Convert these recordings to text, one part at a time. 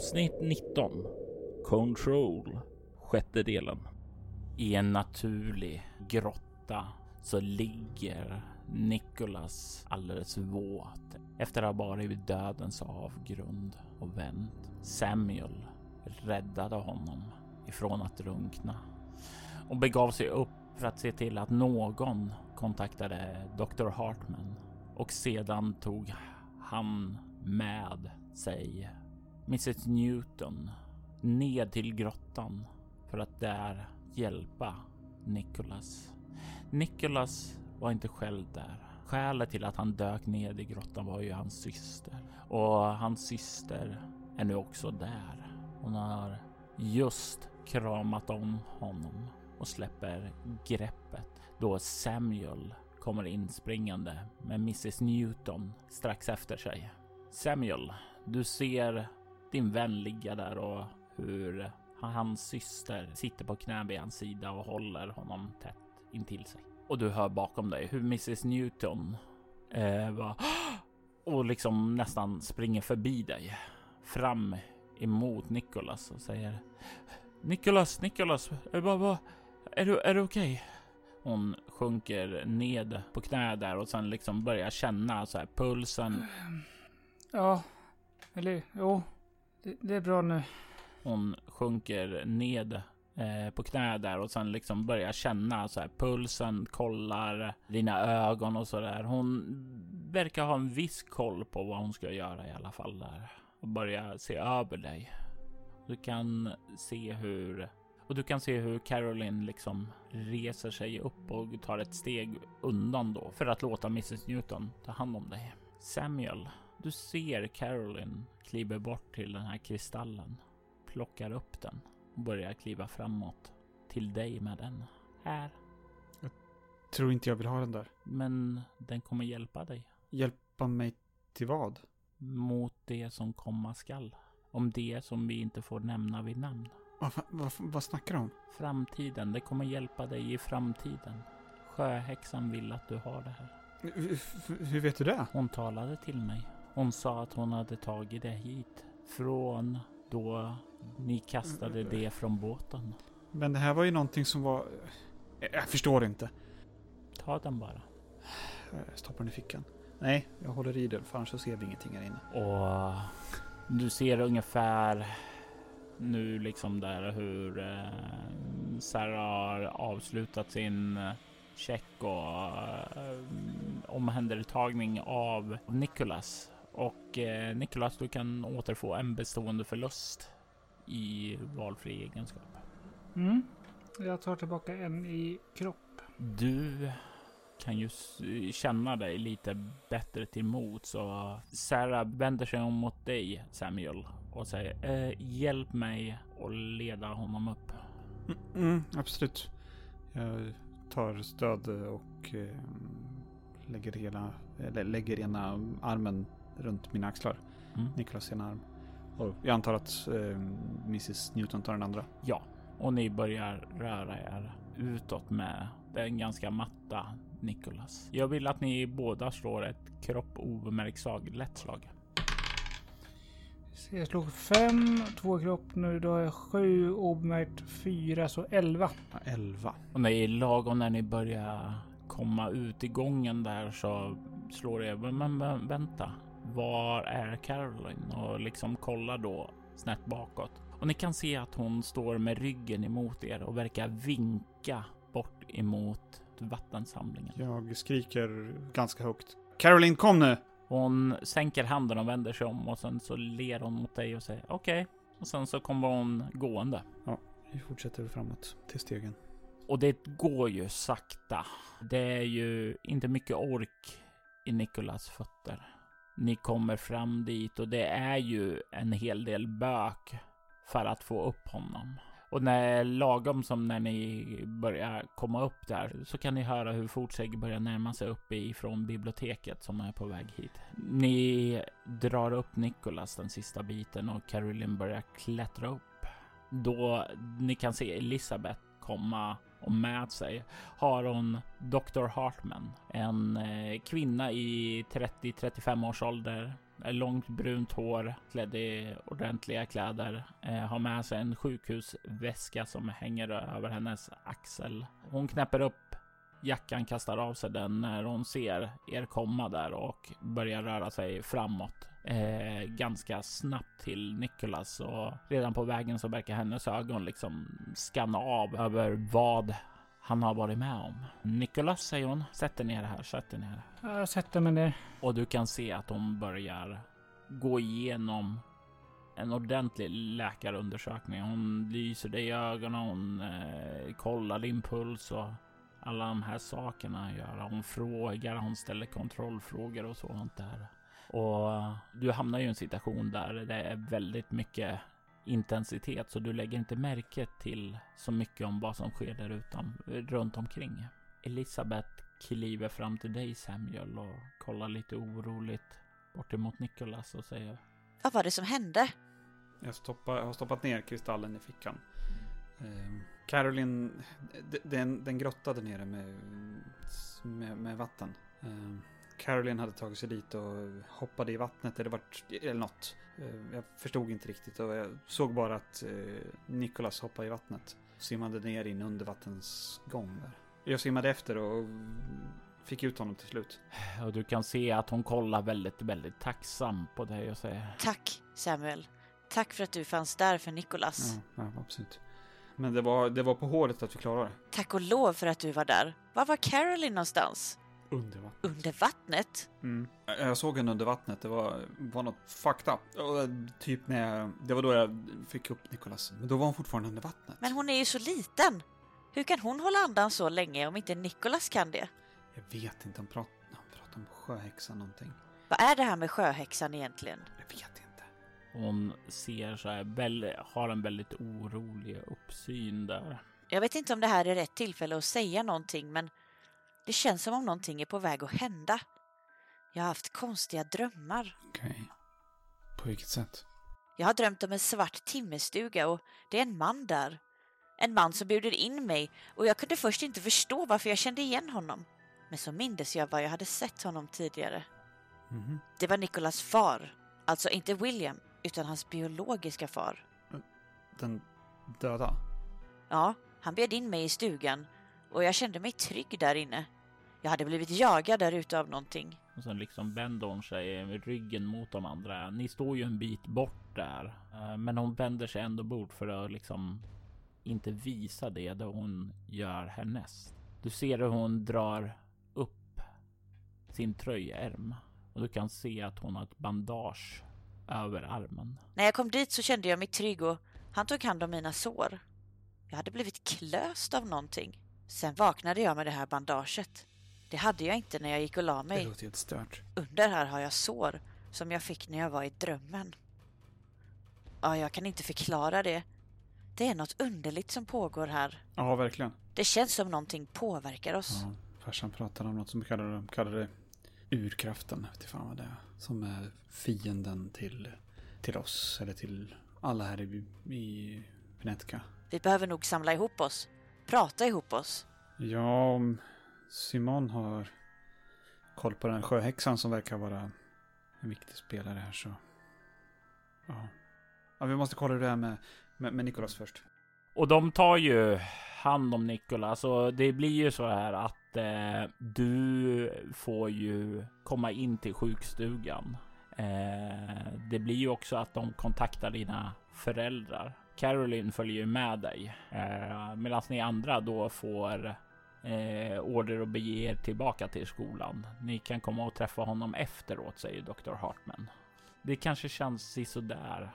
Avsnitt 19 Control Sjätte delen I en naturlig grotta så ligger Nicholas alldeles våt efter att ha varit vid dödens avgrund och vänt. Samuel räddade honom ifrån att drunkna och begav sig upp för att se till att någon kontaktade Dr. Hartman och sedan tog han med sig Mrs Newton ned till grottan för att där hjälpa Nicholas. Nicholas var inte själv där. Skälet till att han dök ned i grottan var ju hans syster och hans syster är nu också där. Hon har just kramat om honom och släpper greppet då Samuel kommer inspringande med Mrs Newton strax efter sig. Samuel, du ser din vän ligga där och hur hans syster sitter på knä vid hans sida och håller honom tätt intill sig. Och du hör bakom dig hur Mrs Newton eh, var och liksom nästan springer förbi dig fram emot Nicholas och säger Nicholas, Nicholas, vad, vad, är du, är du okej? Okay? Hon sjunker ned på knä där och sen liksom börjar känna så här pulsen. Ja, eller jo, det, det är bra nu. Hon sjunker ned eh, på knä där och sen liksom börjar känna så här pulsen, kollar dina ögon och så där. Hon verkar ha en viss koll på vad hon ska göra i alla fall där och börjar se över dig. Du kan se hur och du kan se hur Caroline liksom reser sig upp och tar ett steg undan då för att låta Mrs Newton ta hand om dig. Samuel du ser Caroline kliva bort till den här kristallen, plockar upp den och börjar kliva framåt till dig med den. Här. Jag tror inte jag vill ha den där. Men den kommer hjälpa dig. Hjälpa mig till vad? Mot det som komma skall. Om det som vi inte får nämna vid namn. Vad, vad, vad snackar du om? Framtiden. Det kommer hjälpa dig i framtiden. Sjöhäxan vill att du har det här. Hur, hur vet du det? Hon talade till mig. Hon sa att hon hade tagit det hit från då ni kastade det från båten. Men det här var ju någonting som var... Jag förstår inte. Ta den bara. Jag stoppar den i fickan. Nej, jag håller i den för annars så ser vi ingenting här inne. Och du ser ungefär nu liksom där hur eh, Sarah har avslutat sin eh, check och eh, omhändertagning av Nicholas och eh, Nicholas, du kan återfå en bestående förlust i valfri egenskap. Mm. Jag tar tillbaka en i kropp. Du kan ju känna dig lite bättre till mod så Sarah vänder sig om mot dig Samuel och säger eh, hjälp mig och leda honom upp. Mm, mm, absolut. Jag tar stöd och eh, lägger, hela, eller lägger ena armen runt mina axlar. Mm. Niklas ena arm. Och jag antar att eh, Mrs Newton tar den andra. Ja, och ni börjar röra er utåt med den ganska matta Nicholas. Jag vill att ni båda slår ett kropp obemärkt lätt slag. Jag slog fem, två kropp nu. Då har jag sju obemärkt, fyra, så elva. Ja, elva. Och när lagom när ni börjar komma ut i gången där så slår det. Men, men vänta, var är Caroline? Och liksom kollar då snett bakåt. Och ni kan se att hon står med ryggen emot er och verkar vinka bort emot vattensamlingen. Jag skriker ganska högt. Caroline, kom nu! Hon sänker handen och vänder sig om och sen så ler hon mot dig och säger okej. Okay. Och sen så kommer hon gående. Ja, vi fortsätter framåt till stegen. Och det går ju sakta. Det är ju inte mycket ork i Nikolas fötter. Ni kommer fram dit och det är ju en hel del bök för att få upp honom. Och när lagom som när ni börjar komma upp där så kan ni höra hur Fortseg börjar närma sig upp ifrån biblioteket som är på väg hit. Ni drar upp Nicholas den sista biten och Caroline börjar klättra upp. Då ni kan se Elisabeth komma och med sig har hon Dr. Hartman, en eh, kvinna i 30-35 års ålder eh, långt brunt hår, klädd i ordentliga kläder, eh, har med sig en sjukhusväska som hänger över hennes axel. Hon knäpper upp jackan, kastar av sig den när hon ser er komma där och börjar röra sig framåt eh, ganska snabbt till Nicholas och redan på vägen så verkar hennes ögon liksom skanna av över vad han har varit med om. Nicholas säger hon, sätt dig ner här, sätt dig ner. Jag sätter mig ner. Och du kan se att hon börjar gå igenom en ordentlig läkarundersökning. Hon lyser dig i ögonen, hon eh, kollar din puls och alla de här sakerna gör. Hon frågar, hon ställer kontrollfrågor och sånt där. Och du hamnar ju i en situation där det är väldigt mycket intensitet så du lägger inte märke till så mycket om vad som sker där utan, runt omkring. Elisabeth kliver fram till dig Samuel och kollar lite oroligt bort emot Nicholas och säger Vad var det som hände? Jag, stoppar, jag har stoppat ner kristallen i fickan. Eh, Caroline, den, den grottade nere med, med, med vatten. Eh, Caroline hade tagit sig dit och hoppade i vattnet eller, vart, eller något. Eh, jag förstod inte riktigt och jag såg bara att eh, Nicholas hoppade i vattnet. Simmade ner i en undervattensgång där. Jag simmade efter och fick ut honom till slut. Och du kan se att hon kollar väldigt, väldigt tacksam på dig och säger Tack Samuel. Tack för att du fanns där för Nicholas. Ja, ja absolut. Men det var, det var på håret att vi klarade det. Tack och lov för att du var där. Var var Caroline någonstans? Under vattnet. Under vattnet? Mm. Jag såg henne under vattnet. Det var, var något up. Och typ när jag, det var då jag fick upp Nicholas. Men då var hon fortfarande under vattnet. Men hon är ju så liten. Hur kan hon hålla andan så länge om inte Nicholas kan det? Jag vet inte. Han pratar, han pratar om sjöhäxan någonting. Vad är det här med sjöhäxan egentligen? Jag vet inte. Hon ser så här, har en väldigt orolig uppsyn där. Jag vet inte om det här är rätt tillfälle att säga någonting, men det känns som om någonting är på väg att hända. Jag har haft konstiga drömmar. Okej. Okay. På vilket sätt? Jag har drömt om en svart timmerstuga och det är en man där. En man som bjuder in mig och jag kunde först inte förstå varför jag kände igen honom. Men så mindes jag var jag hade sett honom tidigare. Mm. Det var Nicholas far. Alltså inte William, utan hans biologiska far. Den döda? Ja, han bjöd in mig i stugan och jag kände mig trygg där inne. Jag hade blivit jagad där ute av någonting. Och sen liksom vänder hon sig med ryggen mot de andra. Ni står ju en bit bort där, eh, men hon vänder sig ändå bort för att liksom inte visa det då hon gör härnäst. Du ser hur hon drar upp sin tröjärm och du kan se att hon har ett bandage över armen. När jag kom dit så kände jag mig trygg och han tog hand om mina sår. Jag hade blivit klöst av någonting. Sen vaknade jag med det här bandaget. Det hade jag inte när jag gick och la mig. Det låter helt stört. Under här har jag sår som jag fick när jag var i drömmen. Ja, jag kan inte förklara det. Det är något underligt som pågår här. Ja, verkligen. Det känns som någonting påverkar oss. Ja, farsan pratade om något som kallade, kallade det urkraften. Vet fan vad det är. Som är fienden till, till oss, eller till alla här i, i Venetica. Vi behöver nog samla ihop oss prata ihop oss. Ja, om Simon har koll på den sjöhäxan som verkar vara en viktig spelare här så... Ja. ja vi måste kolla hur det är med, med, med Nikolas först. Och de tar ju hand om Nikolas alltså, och det blir ju så här att eh, du får ju komma in till sjukstugan. Eh, det blir ju också att de kontaktar dina föräldrar Caroline följer med dig eh, medan ni andra då får eh, order att bege er tillbaka till skolan. Ni kan komma och träffa honom efteråt, säger Dr. Hartman. Det kanske känns sådär.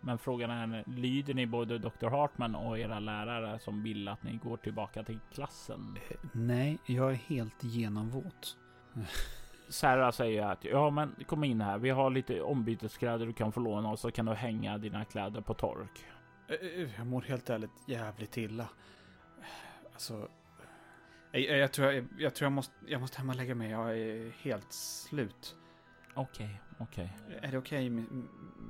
Men frågan är, lyder ni både Dr. Hartman och era lärare som vill att ni går tillbaka till klassen? Eh, nej, jag är helt genomvåt. Sarah säger att ja, men kom in här. Vi har lite ombyteskläder du kan få låna och så kan du hänga dina kläder på tork. Eh, jag mår helt ärligt jävligt illa. Alltså, jag, jag, tror, jag, jag, tror jag måste, jag måste hem och lägga mig. Jag är helt slut. Okej, okej. Är det okej, okay,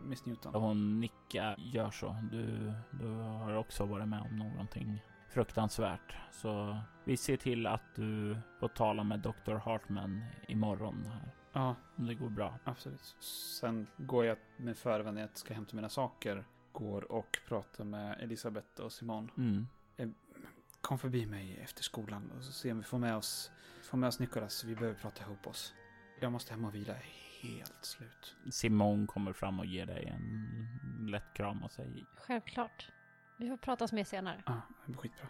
Miss Newton? Hon nickar, gör så. Du, du har också varit med om någonting fruktansvärt. Så vi ser till att du får tala med Dr. Hartman imorgon. Här. Ja. Om det går bra. Absolut. Sen går jag med förevändning att jag ska hämta mina saker. Går och pratar med Elisabeth och Simon. Mm. Kom förbi mig efter skolan och så ser om vi får med oss, får med oss Nikolas. Vi behöver prata ihop oss. Jag måste hem och vila. Helt slut. Simon kommer fram och ger dig en lätt kram och säger Självklart. Vi får pratas mer senare. Ja, det blir skitbra.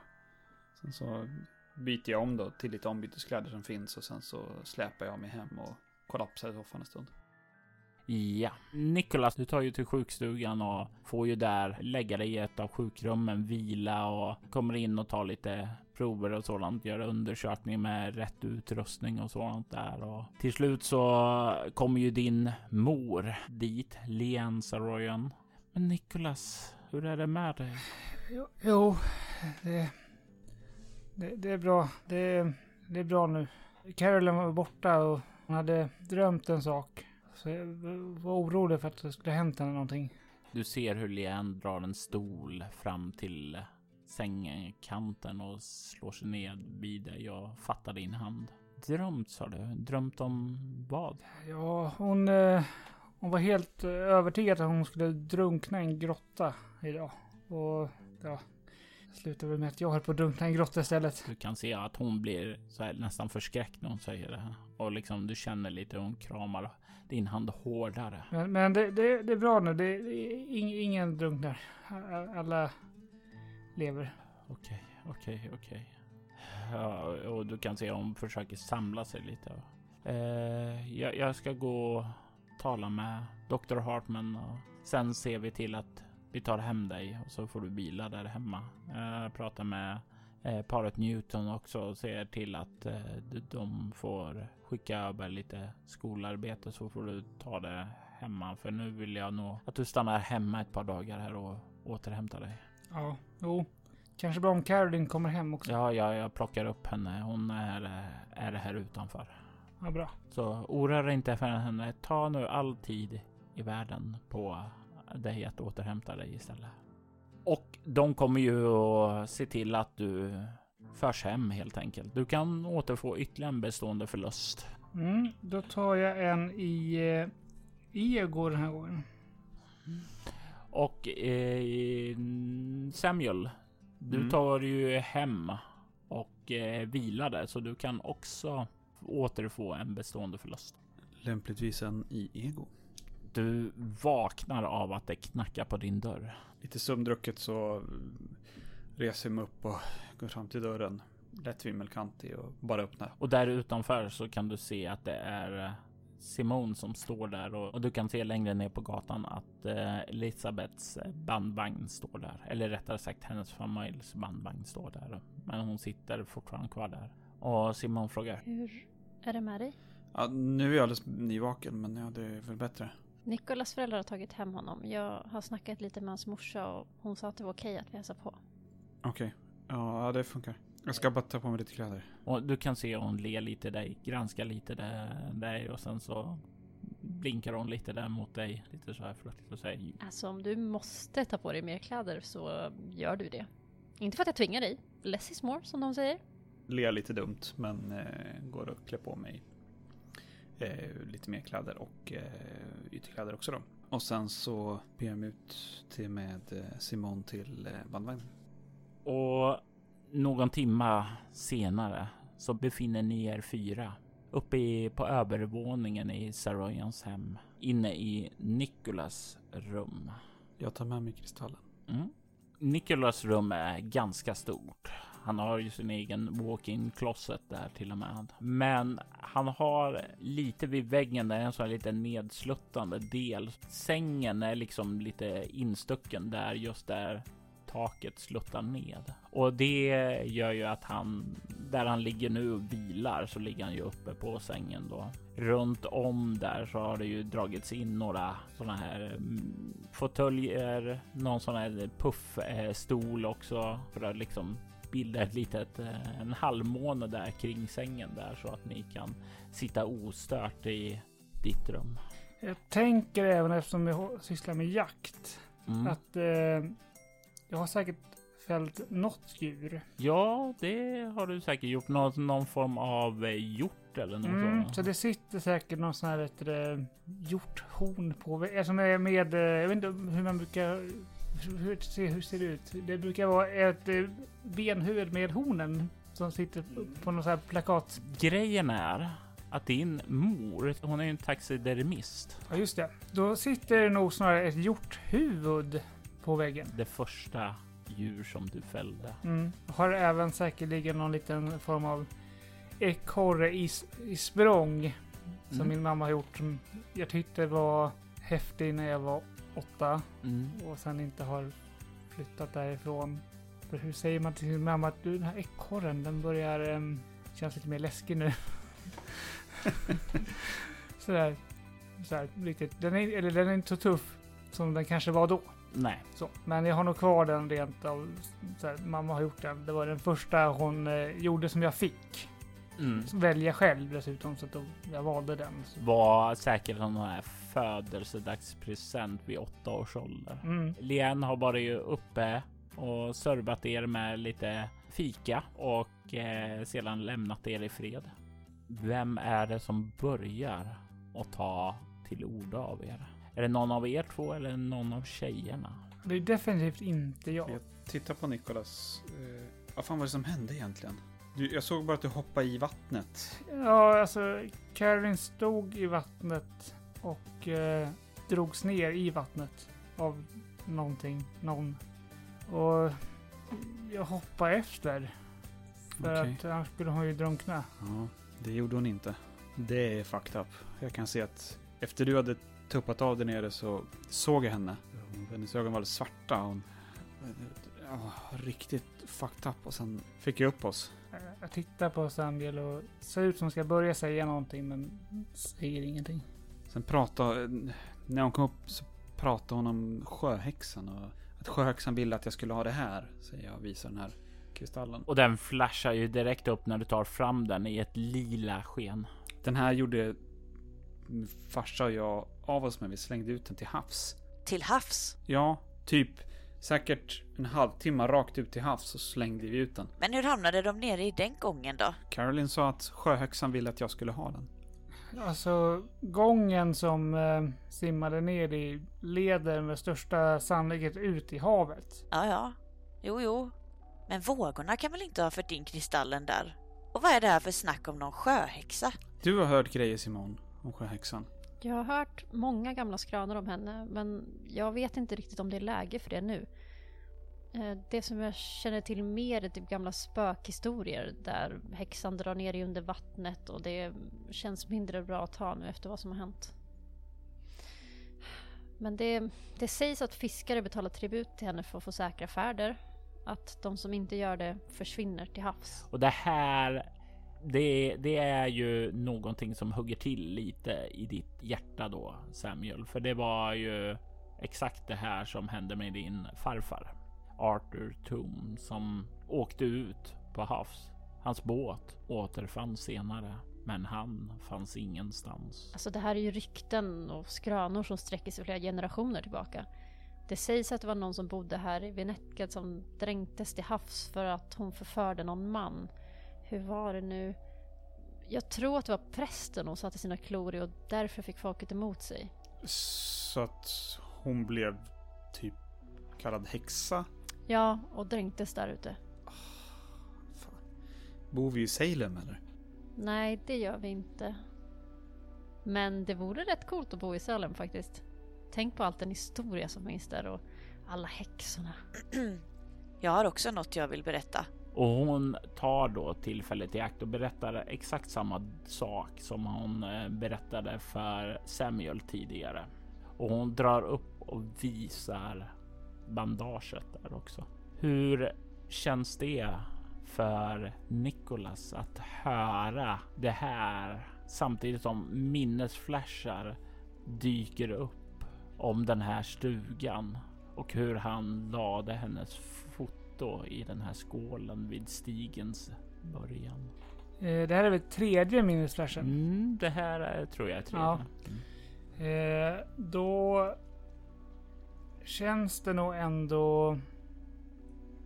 Sen så byter jag om då till lite ombyteskläder som finns och sen så släpar jag mig hem och kollapsar i soffan en stund. Ja, Nikolas, du tar ju till sjukstugan och får ju där lägga dig i ett av sjukrummen, vila och kommer in och tar lite prover och sådant, göra undersökning med rätt utrustning och sådant där. Och till slut så kommer ju din mor dit, Lian Saroyan. Men Nikolas, hur är det med dig? Jo, jo det, det, det, är bra. Det, det är bra nu. Carolyn var borta och hon hade drömt en sak. Så jag var orolig för att det skulle hänt henne någonting. Du ser hur Lian drar en stol fram till sängkanten och slår sig ned vid dig och fattar din hand. Drömt sa du? Drömt om vad? Ja, hon, eh, hon var helt eh, övertygad att hon skulle drunkna i en grotta idag. Och ja, slutar väl med att jag höll på att drunkna i en grotta istället. Du kan se att hon blir så här, nästan förskräckt när hon säger det. Och liksom du känner lite hur hon kramar din hand hårdare. Men, men det, det, det, är bra nu. Det, det ingen drunknar. Alla lever. Okej, okej, okej. Ja, och du kan se hon försöker samla sig lite. Eh, jag, jag, ska gå och tala med Dr. Hartman och sen ser vi till att vi tar hem dig och så får du bila där hemma. Jag pratar med eh, paret Newton också och ser till att eh, de får skicka över lite skolarbete så får du ta det hemma. För nu vill jag nog att du stannar hemma ett par dagar här och återhämtar dig. Ja, jo. Kanske bra om Caroline kommer hem också. Ja, ja, jag plockar upp henne. Hon är, är här utanför. Ja, bra. Så oroa dig inte för henne. Ta nu all tid i världen på dig att återhämta dig istället. Och de kommer ju att se till att du förs hem helt enkelt. Du kan återfå ytterligare en bestående förlust. Mm, då tar jag en i eh, ego den här gången. Och eh, Samuel, du mm. tar ju hem och eh, vilar där så du kan också återfå en bestående förlust. Lämpligtvis en i ego. Du vaknar av att det knackar på din dörr. Lite sömndrucket så reser mig upp och går fram till dörren. Lätt vimmelkantig och bara öppnar. Och där utanför så kan du se att det är eh, Simone som står där och, och, du kan se längre ner på gatan att eh, Elisabeths bandvagn står där. Eller rättare sagt hennes familjs bandvagn står där. Men hon sitter fortfarande kvar där. Och Simon frågar. Hur är det med dig? Ja, nu är jag alldeles nyvaken men ja, det är väl bättre. Nikolas föräldrar har tagit hem honom. Jag har snackat lite med hans morsa och hon sa att det var okej att vi hälsar på. Okej, okay. ja det funkar. Jag ska bara ta på mig lite kläder. Och du kan se hon ler lite dig, granskar lite dig och sen så blinkar hon lite där mot dig. Lite så här flörtigt och säger. Alltså om du måste ta på dig mer kläder så gör du det. Inte för att jag tvingar dig. Less is more som de säger. Ler lite dumt men eh, går och klär på mig eh, lite mer kläder och eh, ytterkläder också då. Och sen så ber jag mig ut till med eh, Simon till eh, bandvagnen. Och någon timma senare så befinner ni er fyra uppe i, på övervåningen i Saroyans hem. Inne i Nikolas rum. Jag tar med mig kristallen. Mm. Nikolas rum är ganska stort. Han har ju sin egen walk-in closet där till och med. Men han har lite vid väggen där en sån här lite nedsluttande del. Sängen är liksom lite instucken där just där taket sluttar ned och det gör ju att han där han ligger nu och vilar så ligger han ju uppe på sängen då. Runt om där så har det ju dragits in några sådana här mm, fåtöljer, någon sån här puffstol också för att liksom bilda ett litet eh, en halvmåne där kring sängen där så att ni kan sitta ostört i ditt rum. Jag tänker även eftersom jag sysslar med jakt mm. att eh, jag har säkert fällt något djur. Ja, det har du säkert gjort. Något, någon form av eh, hjort eller något mm, sånt. Så det sitter säkert någon sån här ett, hjorthorn på. Som är med, eh, jag vet inte hur man brukar hur, ser, hur ser det ut? Det brukar vara ett eh, benhuvud med hornen som sitter på någon sån här plakat. Grejen är att din mor, hon är ju en taxidermist. Ja, just det. Då sitter det nog snarare ett hjorthuvud på väggen. Det första djur som du fällde. Mm. Har även säkerligen någon liten form av ekorre i, i språng. Som mm. min mamma har gjort. Som jag tyckte var häftig när jag var åtta. Mm. Och sen inte har flyttat därifrån. För hur säger man till sin mamma att du den här ekorren den börjar um, känns lite mer läskig nu. Sådär. Sådär riktigt. Den är, eller den är inte så tuff som den kanske var då. Nej. Så, men jag har nog kvar den rent av, så här, mamma har gjort den. Det var den första hon eh, gjorde som jag fick. Mm. Välja själv dessutom, så att då, jag valde den. Så. Var säkert någon här födelsedagspresent vid åtta års ålder. Mm. Lien har bara ju uppe och servat er med lite fika och eh, sedan lämnat er i fred. Vem är det som börjar att ta till orda av er? Är det någon av er två eller någon av tjejerna? Det är definitivt inte jag. Jag tittar på Nikolas. Eh, vad fan var det som hände egentligen? Du, jag såg bara att du hoppade i vattnet. Ja, alltså Karin stod i vattnet och eh, drogs ner i vattnet av någonting, någon. Och jag hoppade efter. För okay. att annars skulle hon ju drunkna. Ja, det gjorde hon inte. Det är fucked up. Jag kan se att efter du hade tuppat av där nere så såg jag henne. Hennes ögon var svarta. Hon, ja, riktigt fucked up och sen fick jag upp oss. Jag tittar på Samuel och ser ut som ska börja säga någonting men säger ingenting. Sen pratade, när hon kom upp så pratade hon om sjöhäxan och att sjöhäxan ville att jag skulle ha det här, säger jag och visar den här kristallen. Och den flashar ju direkt upp när du tar fram den i ett lila sken. Den här gjorde farsa och jag av oss med. Vi slängde ut den till havs. Till havs? Ja, typ säkert en halvtimme rakt ut till havs så slängde vi ut den. Men hur hamnade de nere i den gången då? Caroline sa att sjöhäxan ville att jag skulle ha den. Alltså gången som eh, simmade ner i leder med största sannolikhet ut i havet. Ja, ja. Jo, jo. Men vågorna kan väl inte ha fört in kristallen där? Och vad är det här för snack om någon sjöhäxa? Du har hört grejer Simon om sjöhäxan. Jag har hört många gamla skrönor om henne men jag vet inte riktigt om det är läge för det nu. Eh, det som jag känner till mer är typ gamla spökhistorier där häxan drar ner i under vattnet och det känns mindre bra att ta nu efter vad som har hänt. Men det, det sägs att fiskare betalar tribut till henne för att få säkra färder. Att de som inte gör det försvinner till havs. Och det här det, det, är ju någonting som hugger till lite i ditt hjärta då Samuel, för det var ju exakt det här som hände med din farfar Arthur Toom som åkte ut på havs. Hans båt återfanns senare, men han fanns ingenstans. Alltså det här är ju rykten och skrönor som sträcker sig flera generationer tillbaka. Det sägs att det var någon som bodde här i Venetgad som dränktes till havs för att hon förförde någon man hur var det nu? Jag tror att det var prästen hon satte sina klor i och därför fick folket emot sig. Så att hon blev typ kallad häxa? Ja, och dränktes där ute. Oh, Bor vi i Salem eller? Nej, det gör vi inte. Men det vore rätt coolt att bo i Salem faktiskt. Tänk på all den historia som finns där och alla häxorna. Jag har också något jag vill berätta. Och hon tar då tillfället i akt och berättar exakt samma sak som hon eh, berättade för Samuel tidigare. Och hon drar upp och visar bandaget där också. Hur känns det för Nicholas att höra det här samtidigt som minnesflashar dyker upp om den här stugan och hur han lade hennes foto i den här skålen vid stigens början. Eh, det här är väl tredje minnesflashen? Mm, det här är, tror jag är tredje. Ja. Mm. Eh, då känns det nog ändå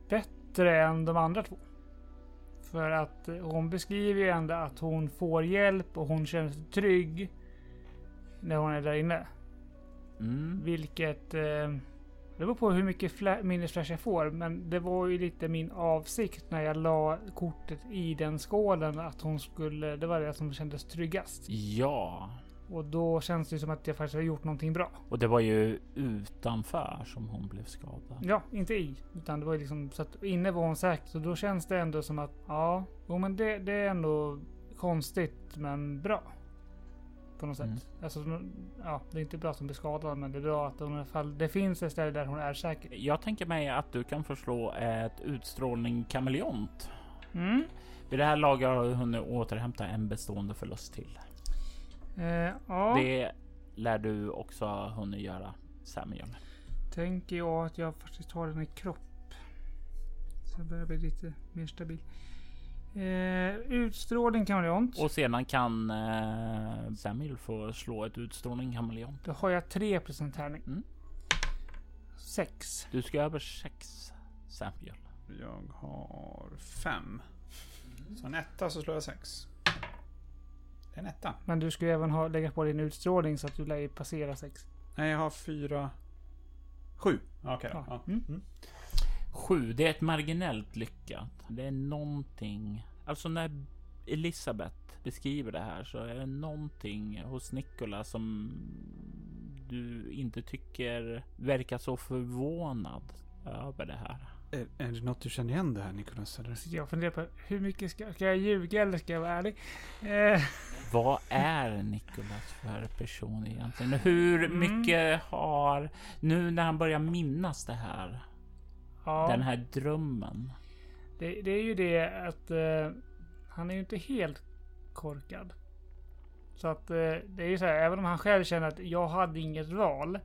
bättre än de andra två. För att eh, hon beskriver ju ändå att hon får hjälp och hon känner sig trygg när hon är där inne. Mm. Vilket... Eh, det beror på hur mycket fla- minnesflash jag får. Men det var ju lite min avsikt när jag la kortet i den skålen. Att hon skulle... Det var det som kändes tryggast. Ja, Och då känns det som att jag faktiskt har gjort någonting bra. och det var ju utanför som hon blev skadad. Ja, inte i. Utan det var ju liksom så att inne var hon säker. Så då känns det ändå som att ja, jo men det, det är ändå konstigt men bra. På något sätt. Mm. Alltså, ja, det är inte bra att hon blir skadad men det är bra att hon i alla fall, det finns ett ställe där hon är säker. Jag tänker mig att du kan förslå ett utstrålning kameleont. Mm. Vid det här laget har du hunnit återhämta en bestående förlust till. Eh, ja, Det lär du också ha hunnit göra Samuel. tänker jag att jag faktiskt har den i kropp. Så jag börjar bli lite mer stabil. Eh, utstrålning kameleont. Och sedan kan eh, Samuel få slå ett utstrålning kameleont. Då har jag 3 procent tärning. Mm. 6. Du ska över sex Samuel. Jag har fem. Så en etta så slår jag sex. Det är en etta. Men du ska ju även ha, lägga på din utstrålning så att du lär ju passera 6. Nej, jag har fyra... Sju. Okej då. Ja. Ja. Mm. Mm. Sju, det är ett marginellt lyckat. Det är någonting. Alltså när Elisabeth beskriver det här så är det någonting hos Nikola som du inte tycker verkar så förvånad över det här. Är, är det något du känner igen det här? Eller? Så jag funderar på hur mycket ska, ska jag ljuga eller ska jag vara ärlig? Eh, Vad är Nikolas för person egentligen? Hur Mm. mycket har, nu när han börjar minnas det här, ja, den här drömmen. det, det är ju det att eh, han är ju inte helt korkad. Så att eh, det är ju så här, även om han själv känner att jag hade inget val.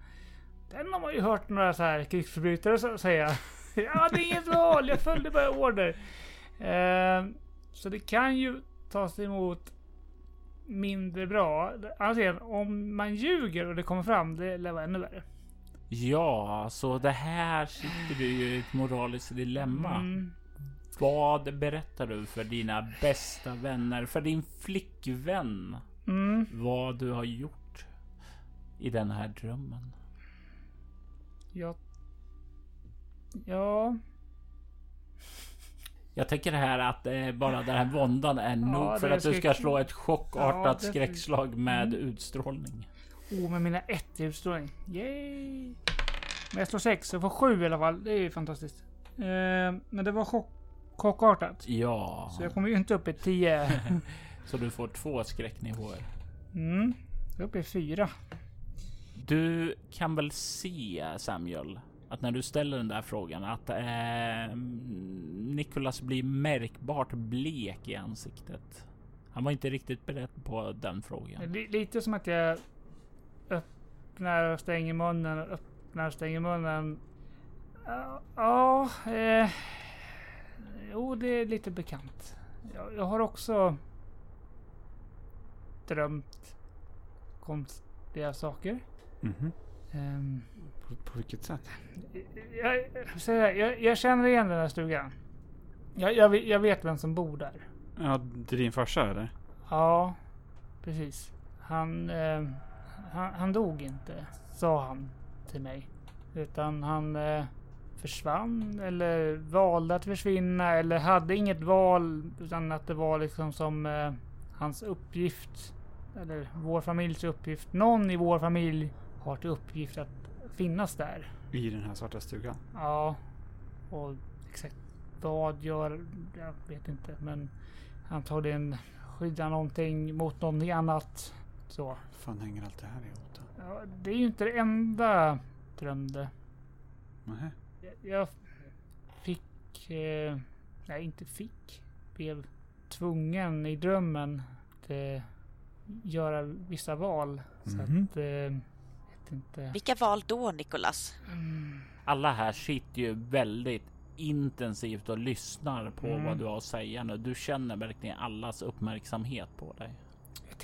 Den har man ju hört några så här krigsförbrytare säga. jag hade inget val, jag följde bara order. Eh, så det kan ju tas emot mindre bra. Annars igen, om man ljuger och det kommer fram, det lär vara ännu värre. Ja, så det här sitter du ju i ett moraliskt dilemma. Mm. Vad berättar du för dina bästa vänner, för din flickvän? Mm. Vad du har gjort i den här drömmen? Ja. Ja. Jag tänker här att eh, bara den här våndan är nog för att du ska slå ett chockartat Ja, skräckslag med Mm. utstrålning. Oh, med mina ett i utstrålning. Yay! Men jag slår sex, jag får sju i alla fall. Det är ju fantastiskt. Eh, men det var chock, chockartat. Ja, Så jag kommer ju inte upp i tio. så du får två skräcknivåer. Mm. Jag är uppe i fyra. Du kan väl se Samuel att när du ställer den där frågan att eh, Nicholas blir märkbart blek i ansiktet. Han var inte riktigt beredd på den frågan. Li- lite som att jag öppnar och stänger munnen och öppnar och stänger munnen. Ja, Ja, eh, jo det är lite bekant. Jag, jag har också drömt konstiga saker. Mhm. Ehm, På, på vilket sätt? jag, jag, jag känner igen den här stugan. Jag, jag, vet- jag vet vem som bor där. Ja, det är din farsa eller? Ja, precis. Han, eh, han, han dog inte, sa han till mig. Utan han eh, försvann eller valde att försvinna eller hade inget val. Utan att det var liksom som eh, hans uppgift. Eller vår familjs uppgift. Någon i vår familj har till uppgift att finnas där. I den här svarta stugan? Ja, och exakt vad gör... Jag vet inte men antagligen skydda någonting mot någonting annat. Så. fan hänger allt det här ihop då? Ja, det är ju inte det enda jag drömde. Nähä. Jag- Jag fick... Eh, nej, inte fick. Blev tvungen i drömmen att eh, göra vissa val. Så Mhm. att... Eh, vet inte. Vilka val då, Nikolas? Mm, Alla här sitter ju väldigt intensivt och lyssnar på Mm. vad du har att säga nu. Du känner verkligen allas uppmärksamhet på dig.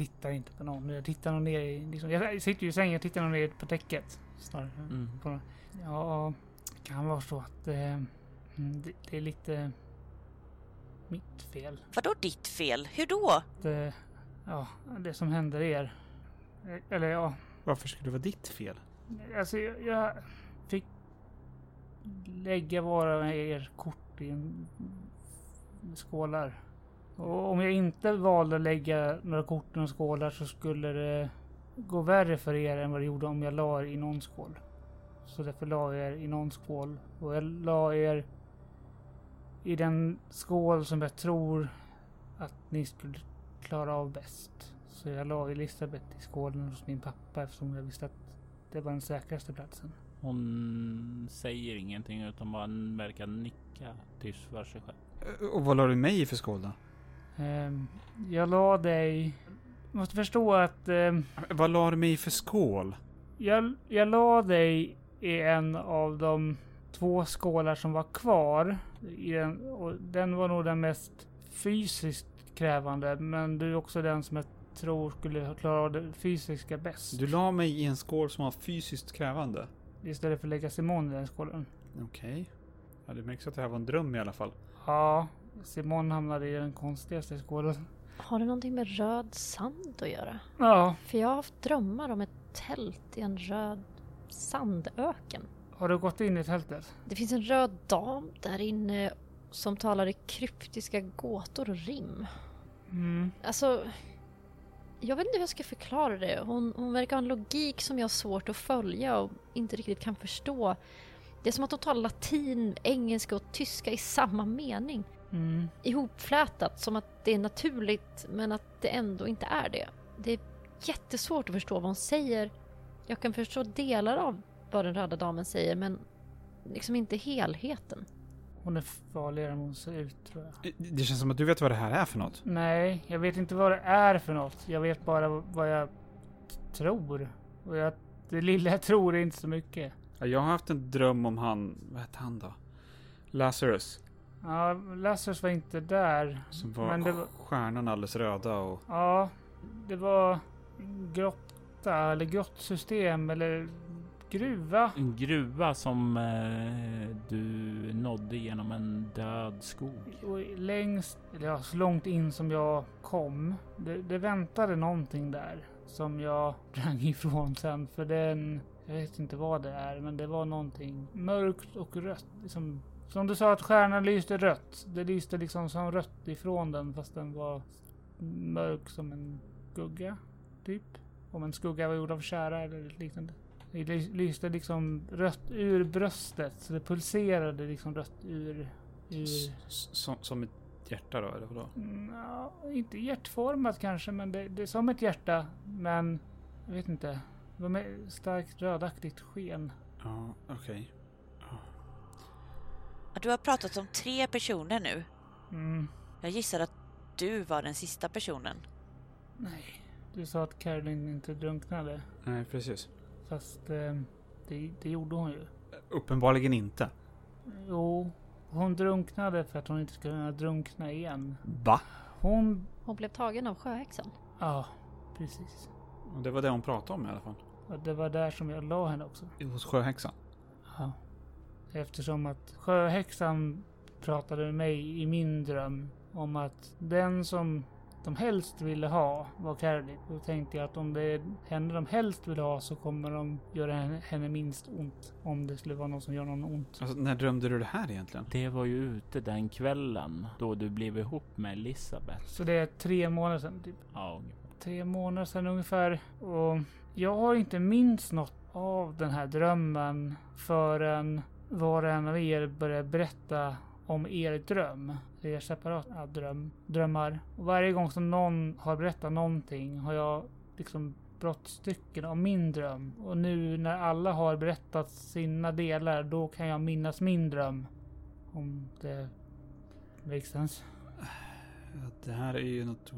Tittar inte på någon. Jag tittar nog ner i... Liksom, jag sitter ju i sängen och tittar nog ner på täcket. Snarare. Mm. På, ja, det kan vara så att eh, mm, det, det är lite mitt fel. Vadå ditt fel? Hur då? Att, eh, ja, det som händer er. Eh, Eller ja, Varför skulle det vara ditt fel? alltså jag, jag fick lägga våra er kort i en skålar. Och om jag inte valde att lägga några kort i några skålar så skulle det gå värre för er än vad det gjorde om jag la er i någon skål. Så därför la jag er i någon skål. Och jag la er i den skål som jag tror att ni skulle klara av bäst. Så jag la Elisabeth i skålen hos min pappa eftersom jag visste att det var den säkraste platsen. Hon säger ingenting utan bara verkar nicka tyst för sig själv. Och vad la du mig i för skål då? Ehm, jag la dig... Du måste förstå att ehm, Vad la du mig i för skål? jag, jag la dig i en av de två skålar som var kvar. I den, och den var nog den mest fysiskt krävande. Men du är också den som jag tror skulle klara av det fysiska bäst. Du la mig i en skål som var fysiskt krävande. Istället för att lägga Simon i den skålen. Okej. Ja, det märks att det här var en dröm i alla fall. Ja, Simon hamnade i den konstigaste skålen. Har det någonting med röd sand att göra? Ja, För jag har haft drömmar om ett tält i en röd sandöken. har du gått in i tältet? Det finns en röd dam där inne som talar i kryptiska gåtor och rim. Mm. Alltså, jag vet inte hur jag ska förklara det. Hon, hon verkar ha en logik som jag har svårt att följa och inte riktigt kan förstå. Det är som att hon talar latin, engelska och tyska i samma mening. Mm. Ihopflätat, som att det är naturligt men att det ändå inte är det. Det är jättesvårt att förstå vad hon säger. Jag kan förstå delar av vad den röda damen säger men liksom inte helheten. Hon är farligare än hon ser ut tror jag. Det känns som att du vet vad det här är för något. Nej, jag vet inte vad det är för något. Jag vet bara vad jag tror. Och jag, det lilla jag tror är inte så mycket. Ja, Jag har haft en dröm om han, vad hette han då? Lazarus. Ja, Lazarus var inte där. Som var, Men det var- stjärnan alldeles röda och... Ja, det var grotta eller grottsystem eller gruva. En gruva som eh, du nådde genom en död skog. Och längst, eller ja, så långt in som jag kom. Det, det väntade någonting där. Som jag sprang ifrån sen. För den, jag vet inte vad det är. Men det var någonting mörkt och rött. Liksom, som du sa att stjärnan lyste rött. Det lyste liksom som rött ifrån den. Fast den var mörk som en skugga. Typ. Om en skugga var gjord av tjära eller liknande. Det ly- lyste liksom rött ur bröstet. Så det pulserade liksom rött ur... ur Som, som ett hjärta då, eller vadå? Ja, inte hjärtformat kanske, men det, det är som ett hjärta. Men jag vet inte. Det var starkt rödaktigt sken. Ja, okej. Ja, Du har pratat om tre personer nu. Mm, Jag gissar att du var den sista personen. nej, du sa att Caroline inte drunknade. Nej, precis. Fast eh, det, det gjorde hon ju. Uppenbarligen inte. Jo, hon drunknade för att hon inte skulle kunna drunkna igen. Va? Hon... Hon blev tagen av sjöhäxan. Ja, precis. Och det var det hon pratade om i alla fall. Och det var där som jag la henne också. Hos sjöhäxan. Ja. Eftersom att sjöhäxan pratade med mig i min dröm om att den som de helst ville ha var Caroline. Då tänkte jag att om det är henne de helst vill ha så kommer de göra henne, minst ont. Om det skulle vara någon som gör någon ont. Alltså, när drömde du det här egentligen? Det var ju ute den kvällen då du blev ihop med Elisabeth. Så det är tre månader sedan. Typ. Ja, ungefär. Tre månader sedan ungefär. Och jag har inte minst något av den här drömmen förrän var och en av er börjar berätta om er dröm. Er separata dröm, drömmar. Och varje gång som någon har berättat någonting har jag liksom brottstycken av min dröm. Och nu när alla har berättat sina delar, då kan jag minnas min dröm. Om det makes sense. Det här är ju något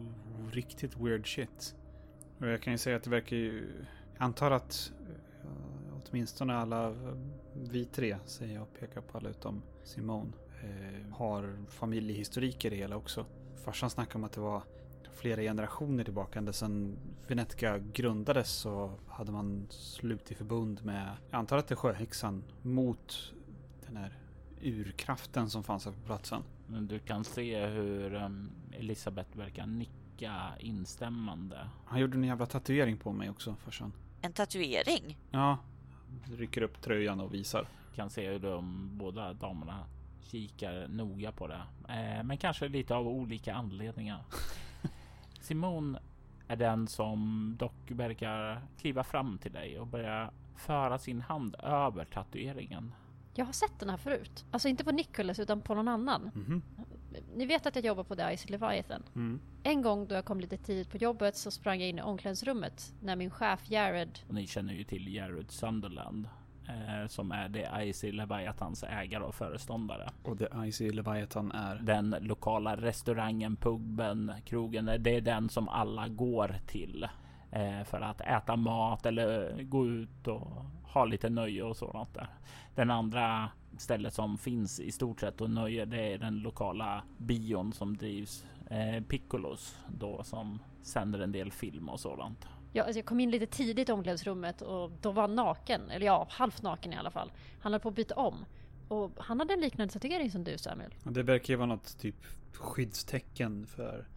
riktigt weird shit. Och jag kan ju säga att det verkar ju... Jag antar att eh, åtminstone alla vi tre, säger jag och pekar på alla utom Simone, uh, har familjehistorik i det hela också. Farsan snackade om att det var flera generationer tillbaka, ända sedan Venetica grundades så hade man slutit förbund med, jag antar att det är sjöhäxan, mot den här urkraften som fanns här på platsen. Du kan se hur um, Elisabeth verkar nicka instämmande. Han gjorde en jävla tatuering på mig också, farsan. En tatuering? Ja. Rycker upp tröjan och visar. Kan se hur de båda damerna kikar noga på det. Eh, men kanske lite av olika anledningar. Simon är den som dock verkar kliva fram till dig och börja föra sin hand över tatueringen. Jag har sett den här förut. Alltså inte på Nicholas utan på någon annan. Mm -hmm. Ni vet att jag jobbar på The Icy Leviathan? Mm. En gång då jag kom lite tidigt på jobbet så sprang jag in i omklädningsrummet när min chef Jared... Och ni känner ju till Jared Sunderland eh, som är The Icy Leviathans ägare och föreståndare. Och The Icy Leviathan är? Den lokala restaurangen, puben, krogen. Det är den som alla går till för att äta mat eller gå ut och ha lite nöje och sådant där. Den andra stället som finns i stort sett och nöje det är den lokala bion som drivs eh, Piccolos då som sänder en del film och sådant. Ja, alltså jag kom in lite tidigt i omklädningsrummet och då var han naken, eller ja, halvt naken i alla fall. Han höll på att byta om. Och han hade en liknande tatuering som du Samuel. Det verkar ju vara något typ skyddstecken för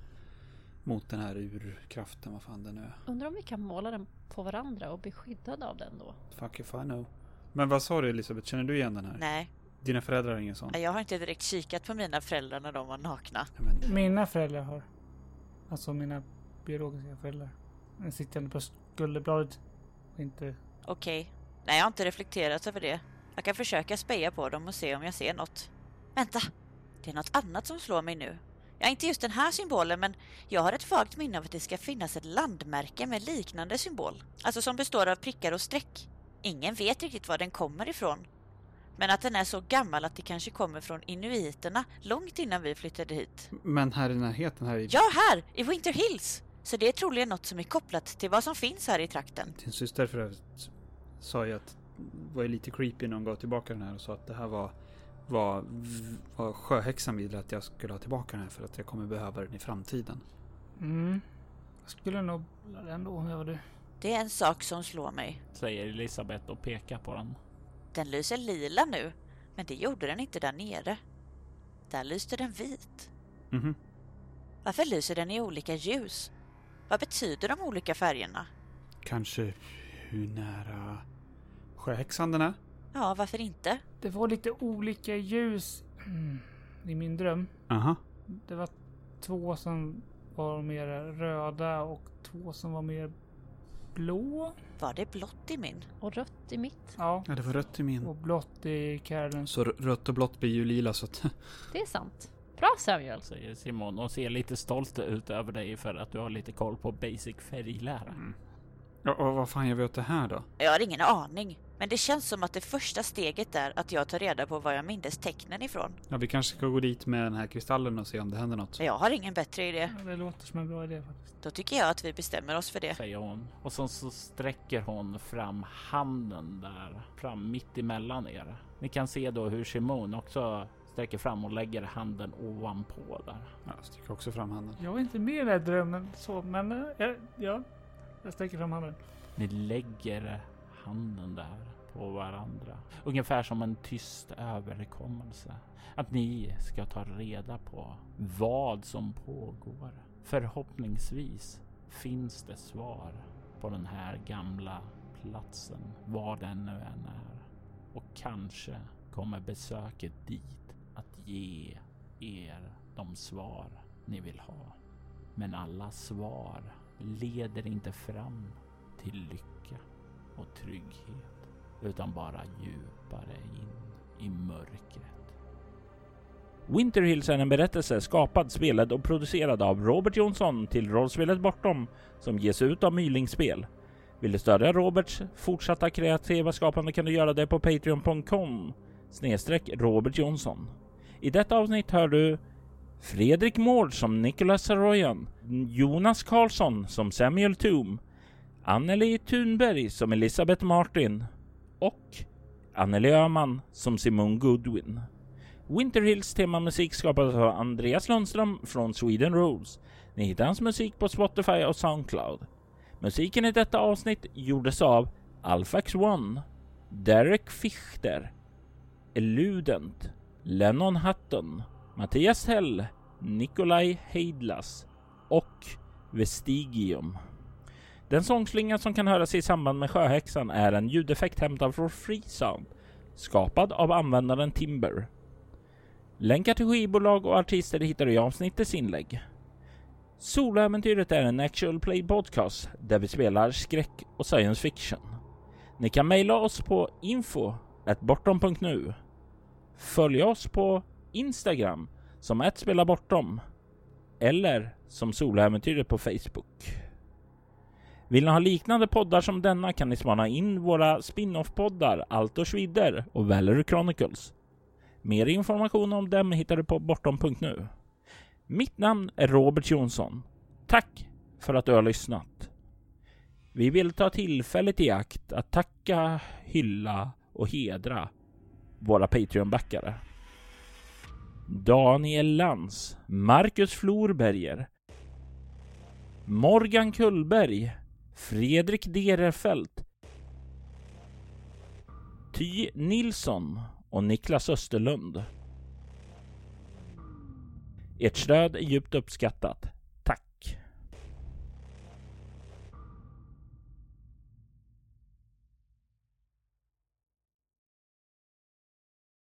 mot den här urkraften, vad fan det nu är. Undrar om vi kan måla den på varandra och bli skyddade av den då? Fuck if I know. Men vad sa du Elisabeth, känner du igen den här? Nej. Dina föräldrar har ingen sån? Jag har inte direkt kikat på mina föräldrar när de var nakna. Men... Mina föräldrar har. Alltså mina biologiska föräldrar. Den sitter på skulderbladet. Inte... Okej. Okay. Nej, jag har inte reflekterat över det. Jag kan försöka speja på dem och se om jag ser något. Vänta! Det är något annat som slår mig nu. Ja, inte just den här symbolen, men jag har ett vagt minne av att det ska finnas ett landmärke med liknande symbol. Alltså som består av prickar och streck. Ingen vet riktigt var den kommer ifrån. Men att den är så gammal att det kanske kommer från inuiterna långt innan vi flyttade hit. Men här i närheten här i... Ja, här! I Winter Hills! Så det är troligen något som är kopplat till vad som finns här i trakten. Din syster för övrigt sa ju att det var lite creepy när hon gav tillbaka den här och sa att det här var vad, vad sjöhäxan ville att jag skulle ha tillbaka den här för att jag kommer behöva den i framtiden. Mm. Jag skulle nog den ändå om jag var du. Det är en sak som slår mig. Säger Elisabeth och pekar på den. Den lyser lila nu, men det gjorde den inte där nere. Där lyste den vit. Mm -hmm. Varför lyser den i olika ljus? Vad betyder de olika färgerna? Kanske hur nära sjöhäxan den är? Ja, varför inte? Det var lite olika ljus i min dröm. Aha. Det var två som var mer röda och två som var mer blå. Var det blått i min? Och rött i mitt? Ja. Ja, det var rött i min. Och blått i Carolyn. Så rött och blått blir ju lila så att... Det är sant. Bra Samuel! Säger Simon och ser lite stolt ut över dig för att du har lite koll på basic färglära. Mm. Ja, och vad fan gör vi åt det här då? Jag har ingen aning. Men det känns som att det första steget är att jag tar reda på var jag mindes tecknen ifrån. Ja, vi kanske ska gå dit med den här kristallen och se om det händer något. Jag har ingen bättre idé. Ja, det låter som en bra idé faktiskt. Då tycker jag att vi bestämmer oss för det. Säger hon. Och så, så sträcker hon fram handen där fram mitt emellan er. Ni kan se då hur Simon också sträcker fram och lägger handen ovanpå där. Ja, jag sträcker också fram handen. Jag är inte med i den här drömmen så, men eh, ja, ja, jag sträcker fram handen. Ni lägger handen där på varandra. Ungefär som en tyst överkommelse. Att ni ska ta reda på vad som pågår. Förhoppningsvis finns det svar på den här gamla platsen, var den nu än är. Och kanske kommer besöket dit att ge er de svar ni vill ha. Men alla svar leder inte fram till lycka och trygghet, utan bara djupare in i mörkret. Winterhills är en berättelse skapad, spelad och producerad av Robert Jonsson till rollspelet Bortom som ges ut av Mylingspel. Vill du stödja Roberts fortsatta kreativa skapande kan du göra det på patreon.com snedstreck Robert Jonsson. I detta avsnitt hör du Fredrik Mård som Nicholas Saroyan, Jonas Karlsson som Samuel Toom, Anneli Thunberg som Elisabeth Martin och Anneli Öhman som Simone Goodwin. Winterhills temamusik skapades av Andreas Lundström från Sweden Rules. Ni hittar hans musik på Spotify och Soundcloud. Musiken i detta avsnitt gjordes av Alfax One, Derek Fichter, Eludent, Lennon Hutton, Mattias Hell, Nikolaj Heidlas och Vestigium. Den sångslinga som kan höras i samband med Sjöhäxan är en ljudeffekt hämtad från Freesound, skapad av användaren Timber. Länkar till skivbolag och artister hittar du i avsnittets inlägg. Soloäventyret är en actual play podcast där vi spelar skräck och science fiction. Ni kan mejla oss på info bortom.nu. Följ oss på Instagram som ett spela bortom eller som Soloäventyret på Facebook. Vill ni ha liknande poddar som denna kan ni spana in våra spin-off-poddar Altors Vidder och Valery Chronicles. Mer information om dem hittar du på bortom.nu. Mitt namn är Robert Jonsson. Tack för att du har lyssnat. Vi vill ta tillfället i akt att tacka, hylla och hedra våra Patreon-backare. Daniel Lantz, Marcus Florberger, Morgan Kullberg, Fredrik Derefelt, Ty Nilsson och Niklas Österlund. Ert stöd är djupt uppskattat.